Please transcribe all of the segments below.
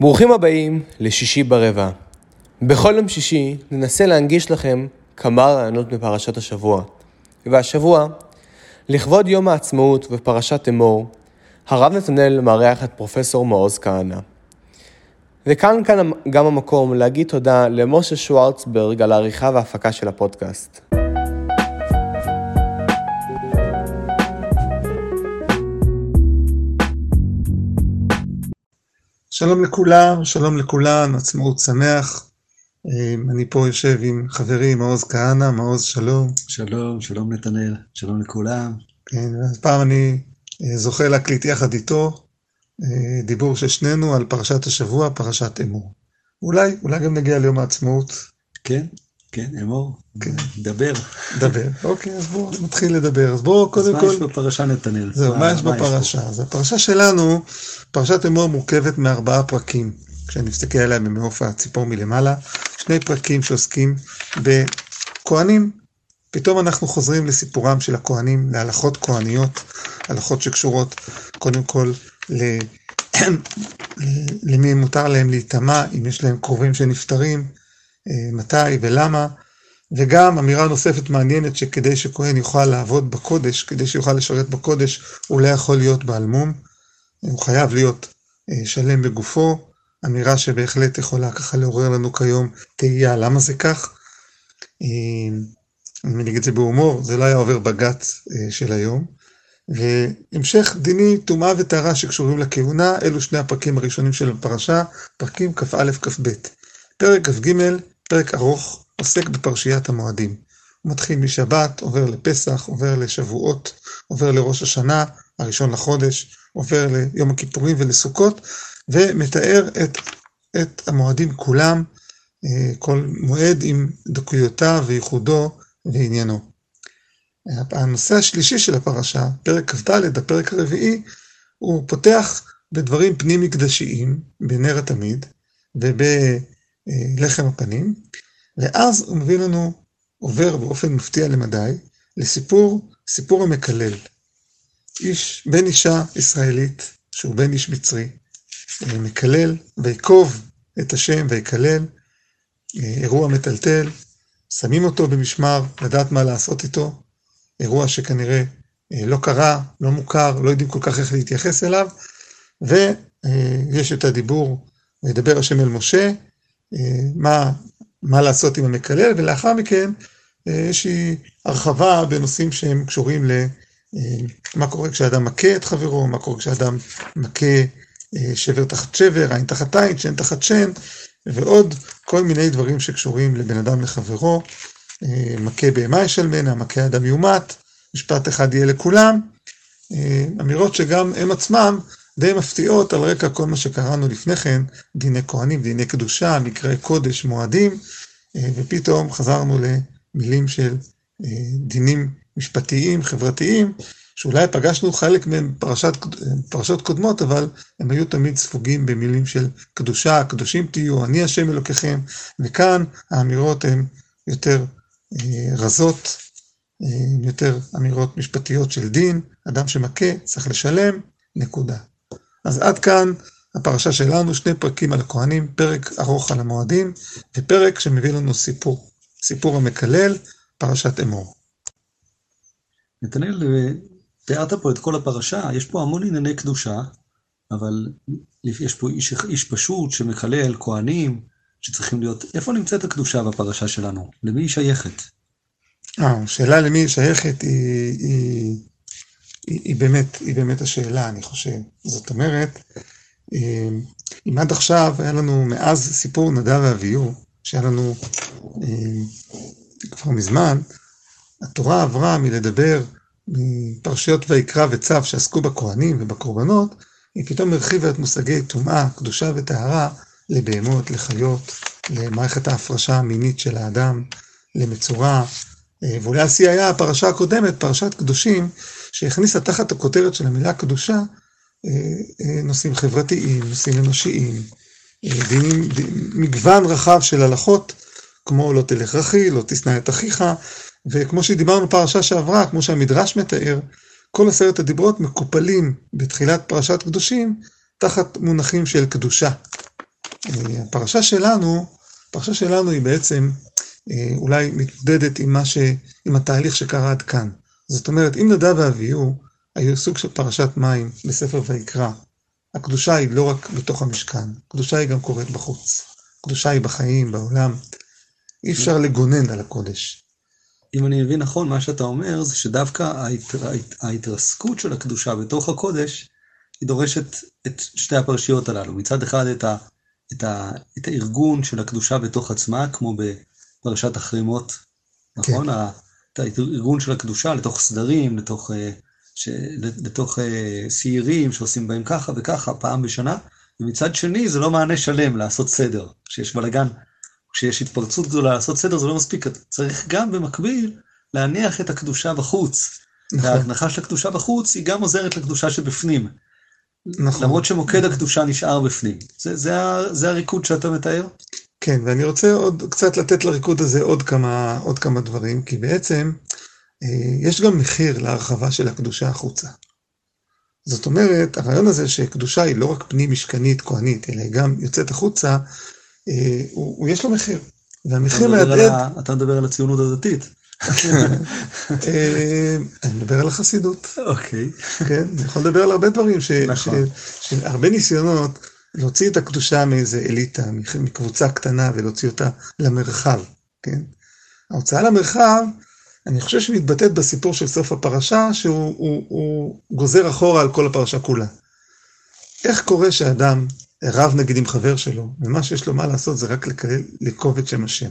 ברוכים הבאים לשישי ברבע. בכל יום שישי ננסה להנגיש לכם כמה רעיונות מפרשת השבוע. והשבוע, לכבוד יום העצמאות ופרשת אמור, הרב נתנאל מארח את פרופסור מעוז כהנא. וכאן כאן גם המקום להגיד תודה למשה שוורצברג על העריכה וההפקה של הפודקאסט. שלום לכולם, שלום לכולן, עצמאות שמח. אמ, אני פה יושב עם חברי מעוז כהנא, מעוז שלום. שלום, שלום נתנאל, שלום לכולם. כן, אז פעם אני אה, זוכה להקליט יחד איתו אה, דיבור של שנינו על פרשת השבוע, פרשת אמור. אולי, אולי גם נגיע ליום העצמאות. כן, כן, אמור. כן. דבר. דבר. אוקיי, אז בואו נתחיל לדבר. אז בואו קודם כל... אז מה יש בפרשה נתנאל? זהו, מה, מה יש בפרשה? אז הפרשה שלנו, פרשת אמור מורכבת מארבעה פרקים. כשאני מסתכל עליה ממעוף הציפור מלמעלה, שני פרקים שעוסקים בכהנים. פתאום אנחנו חוזרים לסיפורם של הכהנים, להלכות כהניות, הלכות שקשורות קודם כל ל... למי מותר להם להיטמע, אם יש להם קרובים שנפטרים, מתי ולמה, וגם אמירה נוספת מעניינת שכדי שכהן יוכל לעבוד בקודש, כדי שיוכל לשרת בקודש, הוא לא יכול להיות בעל מום, הוא חייב להיות אה, שלם בגופו, אמירה שבהחלט יכולה ככה לעורר לנו כיום תהייה, למה זה כך? אה, אני אגיד את זה בהומור, זה לא היה עובר בג"ץ של היום. והמשך דיני טומאה וטהרה שקשורים לכהונה, אלו שני הפרקים הראשונים של הפרשה, פרקים כ"א כ"ב. פרק כ"ג, פרק ארוך, עוסק בפרשיית המועדים. הוא מתחיל משבת, עובר לפסח, עובר לשבועות, עובר לראש השנה, הראשון לחודש, עובר ליום הכיפורים ולסוכות, ומתאר את, את המועדים כולם, אה, כל מועד עם דקויותיו וייחודו ועניינו. הנושא השלישי של הפרשה, פרק כ"ד, הפרק הרביעי, הוא פותח בדברים פנים מקדשיים, בנר התמיד ובלחם הפנים, ואז הוא מביא לנו, עובר באופן מפתיע למדי, לסיפור, סיפור המקלל. איש, בן אישה ישראלית, שהוא בן איש מצרי, מקלל, ויקוב את השם ויקלל, אירוע מטלטל, שמים אותו במשמר, לדעת מה לעשות איתו, אירוע שכנראה אה, לא קרה, לא מוכר, לא יודעים כל כך איך להתייחס אליו, ויש את הדיבור, וידבר השם אל משה, אה, מה, מה לעשות עם המקלל, ולאחר מכן אה, יש הרחבה בנושאים שהם קשורים למה קורה כשאדם מכה את חברו, מה קורה כשאדם מכה שבר תחת שבר, עין תחת עין, שן תחת שן, ועוד כל מיני דברים שקשורים לבן אדם לחברו. מכה בהמה ישלמנה, מכה אדם יומת, משפט אחד יהיה לכולם. אה, אמירות שגם הם עצמם די מפתיעות על רקע כל מה שקראנו לפני כן, דיני כהנים, דיני קדושה, מקראי קודש, מועדים, אה, ופתאום חזרנו למילים של אה, דינים משפטיים, חברתיים, שאולי פגשנו חלק מהם פרשת, פרשות קודמות, אבל הם היו תמיד ספוגים במילים של קדושה, קדושים תהיו, אני השם אלוקיכם, וכאן האמירות הן יותר אה, רזות, יותר אמירות משפטיות של דין, אדם שמכה צריך לשלם, נקודה. אז עד כאן הפרשה שלנו, שני פרקים על הכהנים, פרק ארוך על המועדים, ופרק שמביא לנו סיפור, סיפור המקלל, פרשת אמור. נתנאל, אה, תיארת פה את כל הפרשה, יש פה המון ענייני קדושה, אבל יש פה איש, איש פשוט שמקלל, כהנים, שצריכים להיות, איפה נמצאת הקדושה בפרשה שלנו? למי היא שייכת? אה, השאלה למי היא שייכת היא, היא, היא, היא, באמת, היא באמת השאלה, אני חושב. זאת אומרת, אה, אם עד עכשיו היה לנו, מאז סיפור נדב ואביהו, שהיה לנו אה, כבר מזמן, התורה עברה מלדבר מפרשיות ויקרא וצו שעסקו בכהנים ובקורבנות, היא פתאום הרחיבה את מושגי טומאה, קדושה וטהרה לבהמות, לחיות, למערכת ההפרשה המינית של האדם, למצורע, אה, ואולי השיא היה הפרשה הקודמת, פרשת קדושים, שהכניסה תחת הכותרת של המילה קדושה אה, אה, נושאים חברתיים, נושאים אנושיים, דינים, מגוון רחב של הלכות, כמו לא תלך רכיל, לא תשנא את אחיך, וכמו שדיברנו פרשה שעברה, כמו שהמדרש מתאר, כל עשרת הדיברות מקופלים בתחילת פרשת קדושים תחת מונחים של קדושה. אה, הפרשה שלנו, הפרשה שלנו היא בעצם אה, אולי מתמודדת עם, ש... עם התהליך שקרה עד כאן. זאת אומרת, אם נדב ואביהו היו סוג של פרשת מים בספר ויקרא, הקדושה היא לא רק בתוך המשכן, הקדושה היא גם קורית בחוץ. הקדושה היא בחיים, בעולם. אי אפשר לגונן על הקודש. אם אני מבין נכון, מה שאתה אומר זה שדווקא ההתר... ההתרסקות של הקדושה בתוך הקודש, היא דורשת את שתי הפרשיות הללו. מצד אחד את, ה... את, ה... את הארגון של הקדושה בתוך עצמה, כמו בפרשת החרימות, נכון? כן. הארגון של הקדושה לתוך סדרים, לתוך, אה, ש... לתוך אה, שעירים שעושים בהם ככה וככה פעם בשנה, ומצד שני זה לא מענה שלם לעשות סדר. כשיש בלאגן כשיש התפרצות גדולה לעשות סדר זה לא מספיק, צריך גם במקביל להניח את הקדושה בחוץ. נכון. וההנחה של הקדושה בחוץ היא גם עוזרת לקדושה שבפנים. נכון. למרות שמוקד הקדושה נשאר בפנים. זה, זה, זה הריקוד שאתה מתאר? כן, ואני רוצה עוד קצת לתת לריקוד הזה עוד כמה, עוד כמה דברים, כי בעצם אה, יש גם מחיר להרחבה של הקדושה החוצה. זאת אומרת, הרעיון הזה שקדושה היא לא רק פנים משכנית, כהנית, אלא היא גם יוצאת החוצה, אה, הוא, הוא יש לו מחיר. והמחיר מהדהד... אתה מדבר על הציונות הדתית. אה, אני מדבר על החסידות. אוקיי. כן, אני יכול לדבר על הרבה דברים, נכון. שהרבה ניסיונות להוציא את הקדושה מאיזה אליטה, מקבוצה קטנה ולהוציא אותה למרחב, כן? ההוצאה למרחב, אני חושב שמתבטאת בסיפור של סוף הפרשה, שהוא הוא, הוא גוזר אחורה על כל הפרשה כולה. איך קורה שאדם רב נגיד עם חבר שלו, ומה שיש לו מה לעשות זה רק לקלל, לקוב את שם השם.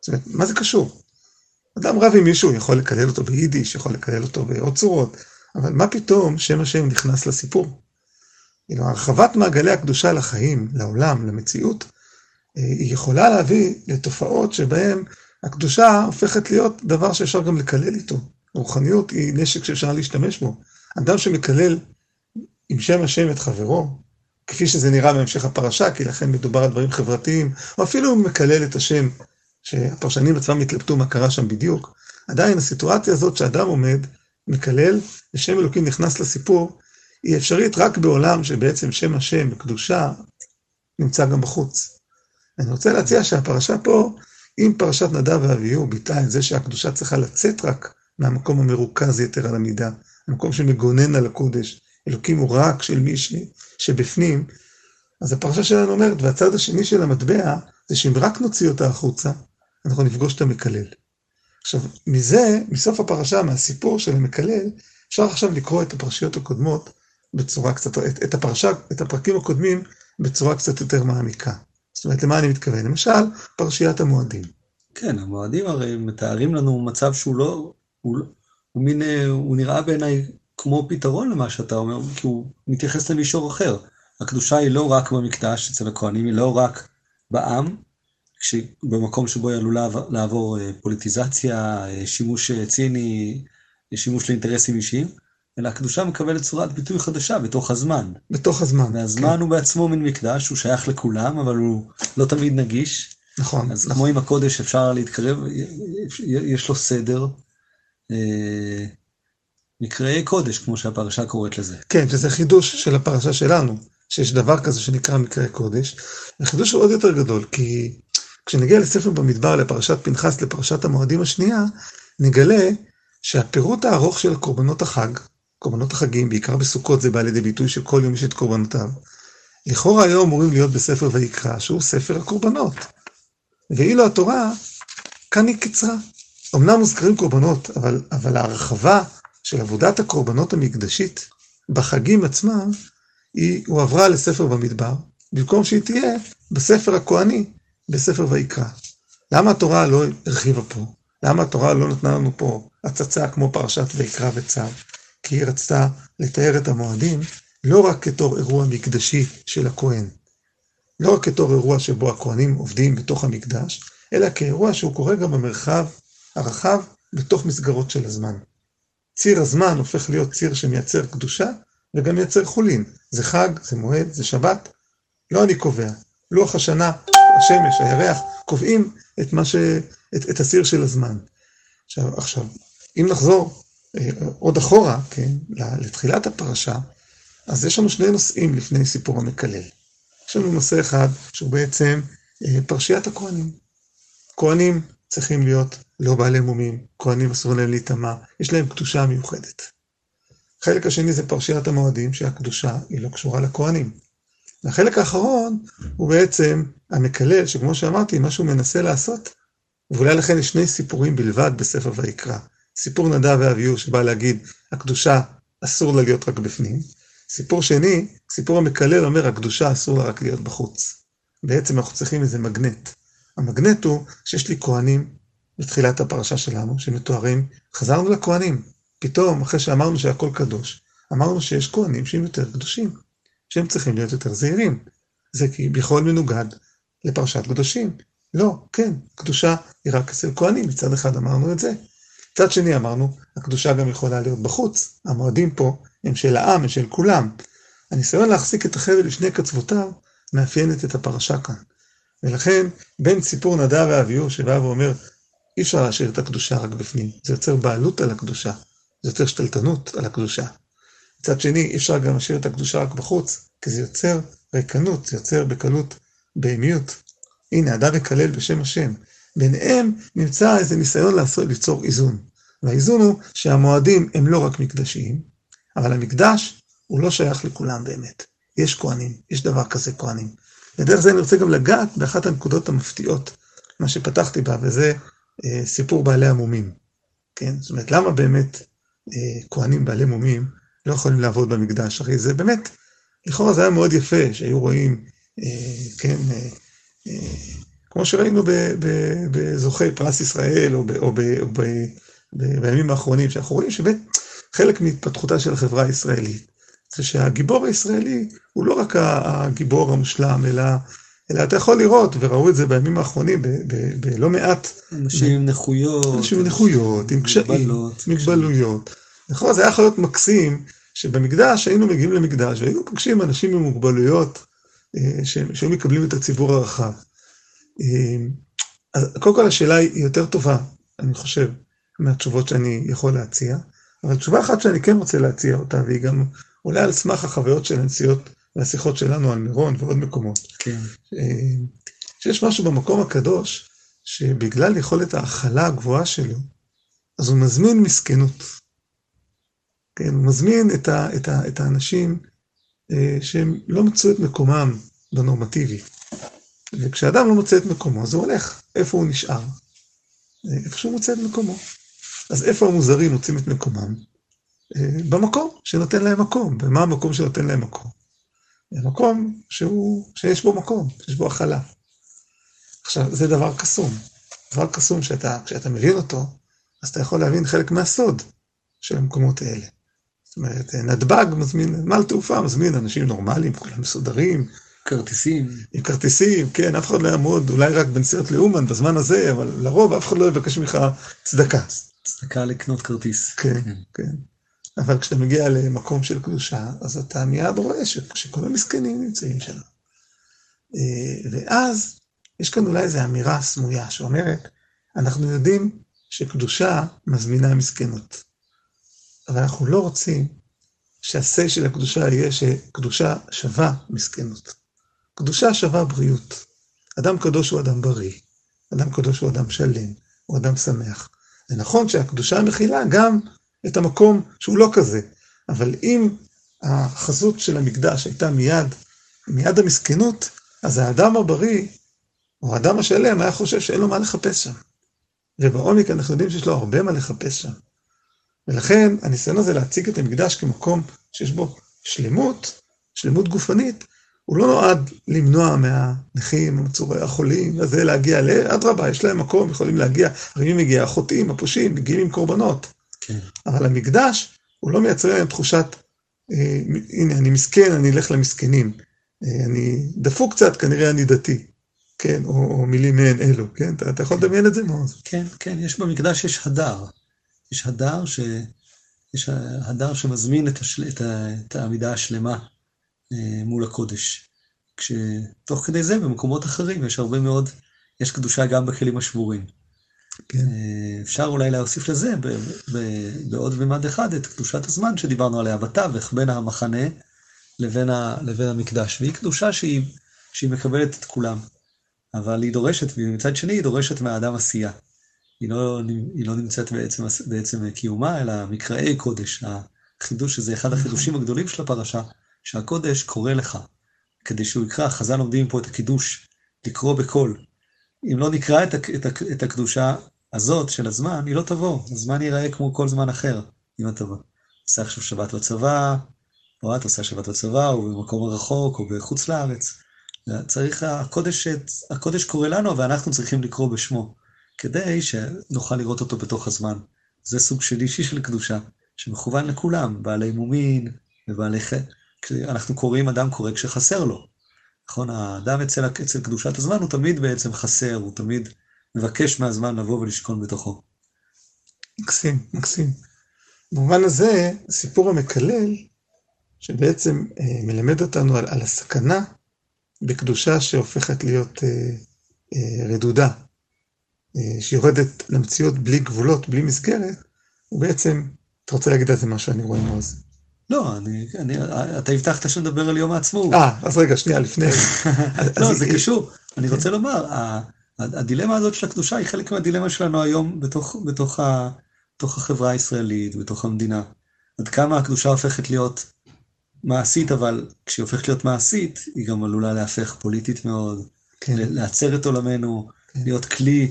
זאת אומרת, מה זה קשור? אדם רב עם מישהו, יכול לקלל אותו ביידיש, יכול לקלל אותו בעוד צורות, אבל מה פתאום שם השם נכנס לסיפור? כאילו, הרחבת מעגלי הקדושה לחיים, לעולם, למציאות, אה, היא יכולה להביא לתופעות שבהן הקדושה הופכת להיות דבר שאפשר גם לקלל איתו. רוחניות היא נשק שאפשר להשתמש בו. אדם שמקלל עם שם השם את חברו, כפי שזה נראה בהמשך הפרשה, כי לכן מדובר על דברים חברתיים, או אפילו מקלל את השם, שהפרשנים עצמם התלבטו מה קרה שם בדיוק. עדיין הסיטואציה הזאת שאדם עומד, מקלל, ושם אלוקים נכנס לסיפור, היא אפשרית רק בעולם שבעצם שם השם וקדושה נמצא גם בחוץ. אני רוצה להציע שהפרשה פה, אם פרשת נדב ואביהו ביטאה את זה שהקדושה צריכה לצאת רק מהמקום המרוכז יתר על המידה, המקום שמגונן על הקודש, אלוקים הוא רק של מי ש... שבפנים, אז הפרשה שלנו אומרת, והצד השני של המטבע, זה שאם רק נוציא אותה החוצה, אנחנו נפגוש את המקלל. עכשיו, מזה, מסוף הפרשה, מהסיפור של המקלל, אפשר עכשיו לקרוא את הפרשיות הקודמות בצורה קצת, את, את הפרשה, את הפרקים הקודמים בצורה קצת יותר מעמיקה. זאת אומרת, למה אני מתכוון? למשל, פרשיית המועדים. כן, המועדים הרי מתארים לנו מצב שהוא לא, הוא, הוא מין, הוא נראה בעיניי כמו פתרון למה שאתה אומר, כי הוא מתייחס למישור אחר. הקדושה היא לא רק במקדש אצל הכהנים, היא לא רק בעם, במקום שבו היא עלולה לעבור אה, פוליטיזציה, אה, שימוש אה, ציני, שימוש לאינטרסים אישיים, אלא הקדושה מקבלת צורת ביטוי חדשה בתוך הזמן. בתוך הזמן. והזמן כן. הוא בעצמו מין מקדש, הוא שייך לכולם, אבל הוא לא תמיד נגיש. נכון. אז נכון. כמו עם הקודש אפשר להתקרב, יש לו סדר. מקראי קודש, כמו שהפרשה קוראת לזה. כן, שזה חידוש של הפרשה שלנו, שיש דבר כזה שנקרא מקראי קודש. החידוש הוא עוד יותר גדול, כי כשנגיע לספר במדבר, לפרשת פנחס, לפרשת המועדים השנייה, נגלה שהפירוט הארוך של קורבנות החג, קורבנות החגים, בעיקר בסוכות זה בא לידי ביטוי שכל יום יש את קורבנותיו, לכאורה היו אמורים להיות בספר ויקרא, שהוא ספר הקורבנות. ואילו התורה, כאן היא קצרה. אמנם מוזכרים קורבנות, אבל, אבל ההרחבה של עבודת הקורבנות המקדשית בחגים עצמם, היא הועברה לספר במדבר, במקום שהיא תהיה בספר הכהני, בספר ויקרא. למה התורה לא הרחיבה פה? למה התורה לא נתנה לנו פה הצצה כמו פרשת ויקרא וצו? כי היא רצתה לתאר את המועדים לא רק כתור אירוע מקדשי של הכהן, לא רק כתור אירוע שבו הכהנים עובדים בתוך המקדש, אלא כאירוע שהוא קורה גם במרחב הרחב בתוך מסגרות של הזמן. ציר הזמן הופך להיות ציר שמייצר קדושה וגם מייצר חולין. זה חג, זה מועד, זה שבת. לא אני קובע. לוח השנה, השמש, הירח, קובעים את, ש... את, את הסיר של הזמן. עכשיו, עכשיו, אם נחזור עוד אחורה, כן, לתחילת הפרשה, אז יש לנו שני נושאים לפני סיפור המקלל. יש לנו נושא אחד שהוא בעצם אה, פרשיית הכהנים. כהנים צריכים להיות לא בעלי מומים, כהנים אסור להם להיטמע, יש להם קדושה מיוחדת. החלק השני זה פרשיית המועדים, שהקדושה היא לא קשורה לכהנים. והחלק האחרון הוא בעצם המקלל, שכמו שאמרתי, מה שהוא מנסה לעשות, ואולי לכן יש שני סיפורים בלבד בספר ויקרא. סיפור נדב ואביהו שבא להגיד, הקדושה אסור לה להיות רק בפנים. סיפור שני, סיפור המקלל אומר, הקדושה אסור לה רק להיות בחוץ. בעצם אנחנו צריכים איזה מגנט. המגנט הוא שיש לי כהנים בתחילת הפרשה שלנו, שמתוארים, חזרנו לכהנים. פתאום, אחרי שאמרנו שהכל קדוש, אמרנו שיש כהנים שהם יותר קדושים, שהם צריכים להיות יותר זהירים. זה כי בכל מנוגד לפרשת קדושים. לא, כן, קדושה היא רק אצל כהנים, מצד אחד אמרנו את זה. מצד שני אמרנו, הקדושה גם יכולה להיות בחוץ. המועדים פה הם של העם, הם של כולם. הניסיון להחזיק את החבל לשני קצוותיו, מאפיינת את הפרשה כאן. ולכן, בין סיפור נדב ואביהו שבא ואומר, אי אפשר להשאיר את הקדושה רק בפנים, זה יוצר בעלות על הקדושה, זה יוצר שתלטנות על הקדושה. מצד שני, אי אפשר גם להשאיר את הקדושה רק בחוץ, כי זה יוצר ריקנות, זה יוצר בקלות בהמיות. הנה, אדם מקלל בשם השם. ביניהם נמצא איזה ניסיון לעשות, ליצור איזון. והאיזון הוא שהמועדים הם לא רק מקדשיים, אבל המקדש הוא לא שייך לכולם באמת. יש כהנים, יש דבר כזה כהנים. ודרך זה אני רוצה גם לגעת באחת הנקודות המפתיעות, מה שפתחתי בה, וזה אה, סיפור בעלי המומים. כן? זאת אומרת, למה באמת אה, כהנים בעלי מומים לא יכולים לעבוד במקדש? הרי זה באמת, לכאורה זה היה מאוד יפה, שהיו רואים, אה, כן, אה, אה, כמו שראינו בזוכי פרס ישראל, או, ב, או, ב, או ב, ב, בימים האחרונים, שאנחנו רואים שבאמת חלק מהתפתחותה של החברה הישראלית, זה שהגיבור הישראלי הוא לא רק הגיבור המושלם, אלא, אלא אתה יכול לראות, וראו את זה בימים האחרונים בלא מעט... אנשים עם נכויות. אנשים עם נכויות, עם קשיים, מגבלויות. נכון, זה היה יכול להיות מקסים, שבמקדש היינו מגיעים למקדש, והיינו פוגשים אנשים עם מוגבלויות, אה, שהיו מקבלים את הציבור הרחב. אה, אז קודם כל השאלה היא יותר טובה, אני חושב, מהתשובות שאני יכול להציע, אבל תשובה אחת שאני כן רוצה להציע אותה, והיא גם אולי על סמך החוויות של הנסיעות והשיחות שלנו על מירון ועוד מקומות. כן. אה, שיש משהו במקום הקדוש, שבגלל יכולת ההכלה הגבוהה שלו, אז הוא מזמין מסכנות. כן, הוא מזמין את, ה, את, ה, את האנשים אה, שהם לא מצאו את מקומם בנורמטיבי. וכשאדם לא מוצא את מקומו, אז הוא הולך. איפה הוא נשאר? אה, איפה שהוא מוצא את מקומו. אז איפה המוזרים מוצאים את מקומם? אה, במקום שנותן להם מקום. ומה המקום שנותן להם מקום? מקום שהוא, שיש בו מקום, שיש בו הכלה. עכשיו, זה דבר קסום. דבר קסום שאתה, כשאתה מבין אותו, אז אתה יכול להבין חלק מהסוד של המקומות האלה. זאת אומרת, נתב"ג מזמין, נמל תעופה מזמין אנשים נורמליים, כולם מסודרים. כרטיסים. עם כרטיסים, כן, אף אחד לא יעמוד, אולי רק בנסיעות לאומן בזמן הזה, אבל לרוב אף אחד לא יבקש ממך צדקה. צדקה לקנות כרטיס. כן, כן. כן. אבל כשאתה מגיע למקום של קדושה, אז אתה מיד רואה שכל המסכנים נמצאים שם. אה, ואז יש כאן אולי איזו אמירה סמויה שאומרת, אנחנו יודעים שקדושה מזמינה מסכנות. אבל אנחנו לא רוצים שהשה של הקדושה יהיה שקדושה שווה מסכנות. קדושה שווה בריאות. אדם קדוש הוא אדם בריא, אדם קדוש הוא אדם שלם, הוא אדם שמח. זה נכון שהקדושה מכילה גם את המקום שהוא לא כזה, אבל אם החזות של המקדש הייתה מיד, מיד המסכנות, אז האדם הבריא, או האדם השלם, היה חושב שאין לו מה לחפש שם. ובעומק אנחנו יודעים שיש לו הרבה מה לחפש שם. ולכן הניסיון הזה להציג את המקדש כמקום שיש בו שלמות, שלמות גופנית, הוא לא נועד למנוע מהנכים, החולים, וזה להגיע ל... אדרבה, יש להם מקום, יכולים להגיע, הרי מי מגיע? החוטאים, הפושעים, מגיעים עם קורבנות. כן. אבל המקדש, הוא לא מייצר להם תחושת, אה, הנה, אני מסכן, אני אלך למסכנים. אה, אני דפוק קצת, כנראה אני דתי. כן, או, או מילים מעין אלו, כן? אתה, אתה יכול לדמיין את זה, מעוז? כן, כן, יש במקדש, יש הדר. יש הדר, ש... יש הדר שמזמין את, השל... את, ה... את העמידה השלמה מול הקודש. כשתוך כדי זה, במקומות אחרים, יש הרבה מאוד, יש קדושה גם בכלים השבורים. כן. אה, אפשר אולי להוסיף לזה ב... ב... בעוד במד אחד את קדושת הזמן שדיברנו עליה בתווך, בין המחנה לבין, ה... לבין המקדש. והיא קדושה שהיא שהיא מקבלת את כולם. אבל היא דורשת, ומצד שני היא דורשת מהאדם עשייה. היא לא, היא לא נמצאת בעצם, בעצם קיומה, אלא מקראי קודש. החידוש, שזה אחד החידושים הגדולים של הפרשה, שהקודש קורא לך. כדי שהוא יקרא, חז"ל לומדים פה את הקידוש, לקרוא בקול. אם לא נקרא את, את, את הקדושה הזאת של הזמן, היא לא תבוא. הזמן ייראה כמו כל זמן אחר, אם את תבוא. עושה עכשיו שבת בצבא, או את עושה שבת בצבא, או במקום רחוק, או בחוץ לארץ. צריך, הקודש, הקודש קורא לנו, ואנחנו צריכים לקרוא בשמו, כדי שנוכל לראות אותו בתוך הזמן. זה סוג של אישי של קדושה, שמכוון לכולם, בעלי מומין ובעלי חטא. אנחנו קוראים, אדם קורא כשחסר לו. נכון, האדם אצל, אצל קדושת הזמן הוא תמיד בעצם חסר, הוא תמיד מבקש מהזמן לבוא ולשכון בתוכו. מקסים, מקסים. במובן הזה, סיפור המקלל, שבעצם אה, מלמד אותנו על, על הסכנה בקדושה שהופכת להיות אה, אה, רדודה, אה, שיורדת למציאות בלי גבולות, בלי מסגרת, הוא בעצם, אתה רוצה להגיד על זה משהו, אני רואה מעוז. לא, אני, אני, אתה הבטחת שנדבר על יום העצמאות. אה, אז רגע, שנייה, לפני. לא, זה קשור. אני רוצה לומר, הדילמה הזאת של הקדושה היא חלק מהדילמה שלנו היום בתוך, בתוך, ה, בתוך החברה הישראלית, בתוך המדינה. עד כמה הקדושה הופכת להיות מעשית, אבל כשהיא הופכת להיות מעשית, היא גם עלולה להפך פוליטית מאוד, כן. לעצר את עולמנו, כן. להיות כלי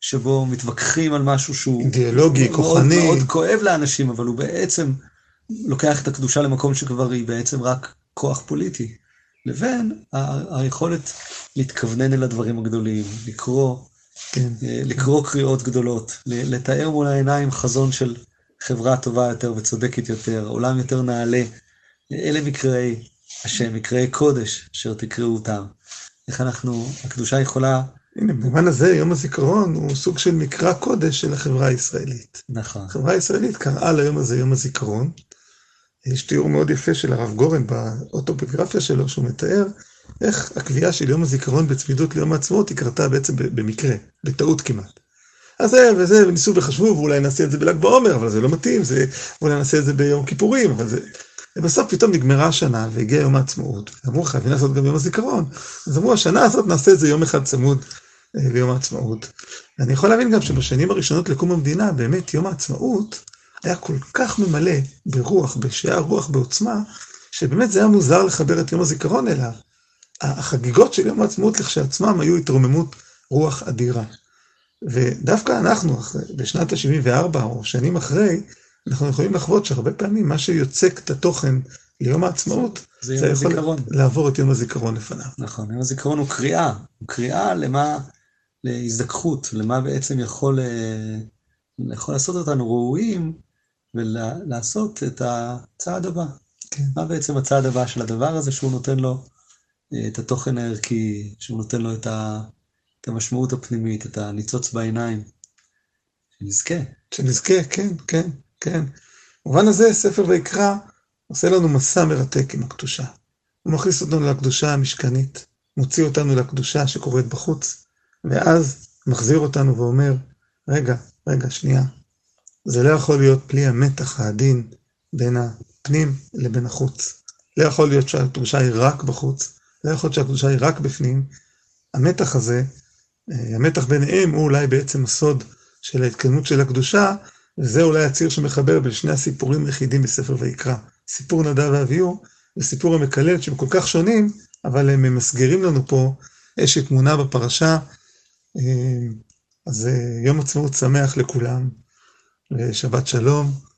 שבו מתווכחים על משהו שהוא... אידיאולוגי, כוחני. מאוד, מאוד כואב לאנשים, אבל הוא בעצם לוקח את הקדושה למקום שכבר היא בעצם רק כוח פוליטי, לבין ה- היכולת להתכוונן אל הדברים הגדולים, לקרוא, כן. אה, לקרוא קריאות גדולות, לתאר מול העיניים חזון של חברה טובה יותר וצודקת יותר, עולם יותר נעלה. אלה מקראי השם, מקראי קודש, אשר תקראו אותם. איך אנחנו, הקדושה יכולה... הנה, במובן הזה יום הזיכרון הוא סוג של מקרא קודש של החברה הישראלית. נכון. החברה הישראלית קראה ליום הזה יום הזיכרון, יש תיאור מאוד יפה של הרב גורן באוטוביוגרפיה שלו, שהוא מתאר איך הקביעה של יום הזיכרון בצמידות ליום העצמאות היא קרתה בעצם במקרה, בטעות כמעט. אז זה וזה, וניסו וחשבו, ואולי נעשה את זה בל"ג בעומר, אבל זה לא מתאים, זה, אולי נעשה את זה ביום כיפורים, אבל זה... ובסוף פתאום נגמרה השנה והגיע יום העצמאות, אמרו חייבים לעשות גם יום הזיכרון, אז אמרו השנה הזאת נעשה את זה יום אחד צמוד אה, ליום העצמאות. ואני יכול להבין גם שבשנים הראשונות לקום המדינה, באמת יום העצמאות, היה כל כך ממלא ברוח, בשעה רוח, בעוצמה, שבאמת זה היה מוזר לחבר את יום הזיכרון אליו. החגיגות של יום העצמאות לכשעצמם היו התרוממות רוח אדירה. ודווקא אנחנו, בשנת ה-74 או שנים אחרי, אנחנו יכולים לחוות שהרבה פעמים מה שיוצק את התוכן ליום העצמאות, זה, זה יכול הזיכרון. לעבור את יום הזיכרון לפניו. נכון, יום הזיכרון הוא קריאה, הוא קריאה למה, להזדככות, למה בעצם יכול, אה, יכול לעשות אותנו ראויים ולעשות את הצעד הבא. כן. מה בעצם הצעד הבא של הדבר הזה, שהוא נותן לו אה, את התוכן הערכי, שהוא נותן לו את, ה, את המשמעות הפנימית, את הניצוץ בעיניים. שנזכה. שנזכה, כן, כן, כן. במובן הזה, ספר ויקרא עושה לנו מסע מרתק עם הקדושה. הוא מכניס אותנו לקדושה המשכנית, מוציא אותנו לקדושה שקורית בחוץ, ואז מחזיר אותנו ואומר, רגע, רגע, שנייה, זה לא יכול להיות בלי המתח העדין בין הפנים לבין החוץ. לא יכול להיות שהקדושה היא רק בחוץ, לא יכול להיות שהקדושה היא רק בפנים. המתח הזה, אה, המתח ביניהם הוא אולי בעצם הסוד של ההתקדמות של הקדושה, וזה אולי הציר שמחבר בין שני הסיפורים היחידים בספר ויקרא. סיפור נדב ואביהו וסיפור המקלל שהם כל כך שונים, אבל הם ממסגרים לנו פה איזושהי תמונה בפרשה. אה, אז אה, יום עצמאות שמח לכולם. ושבת שלום.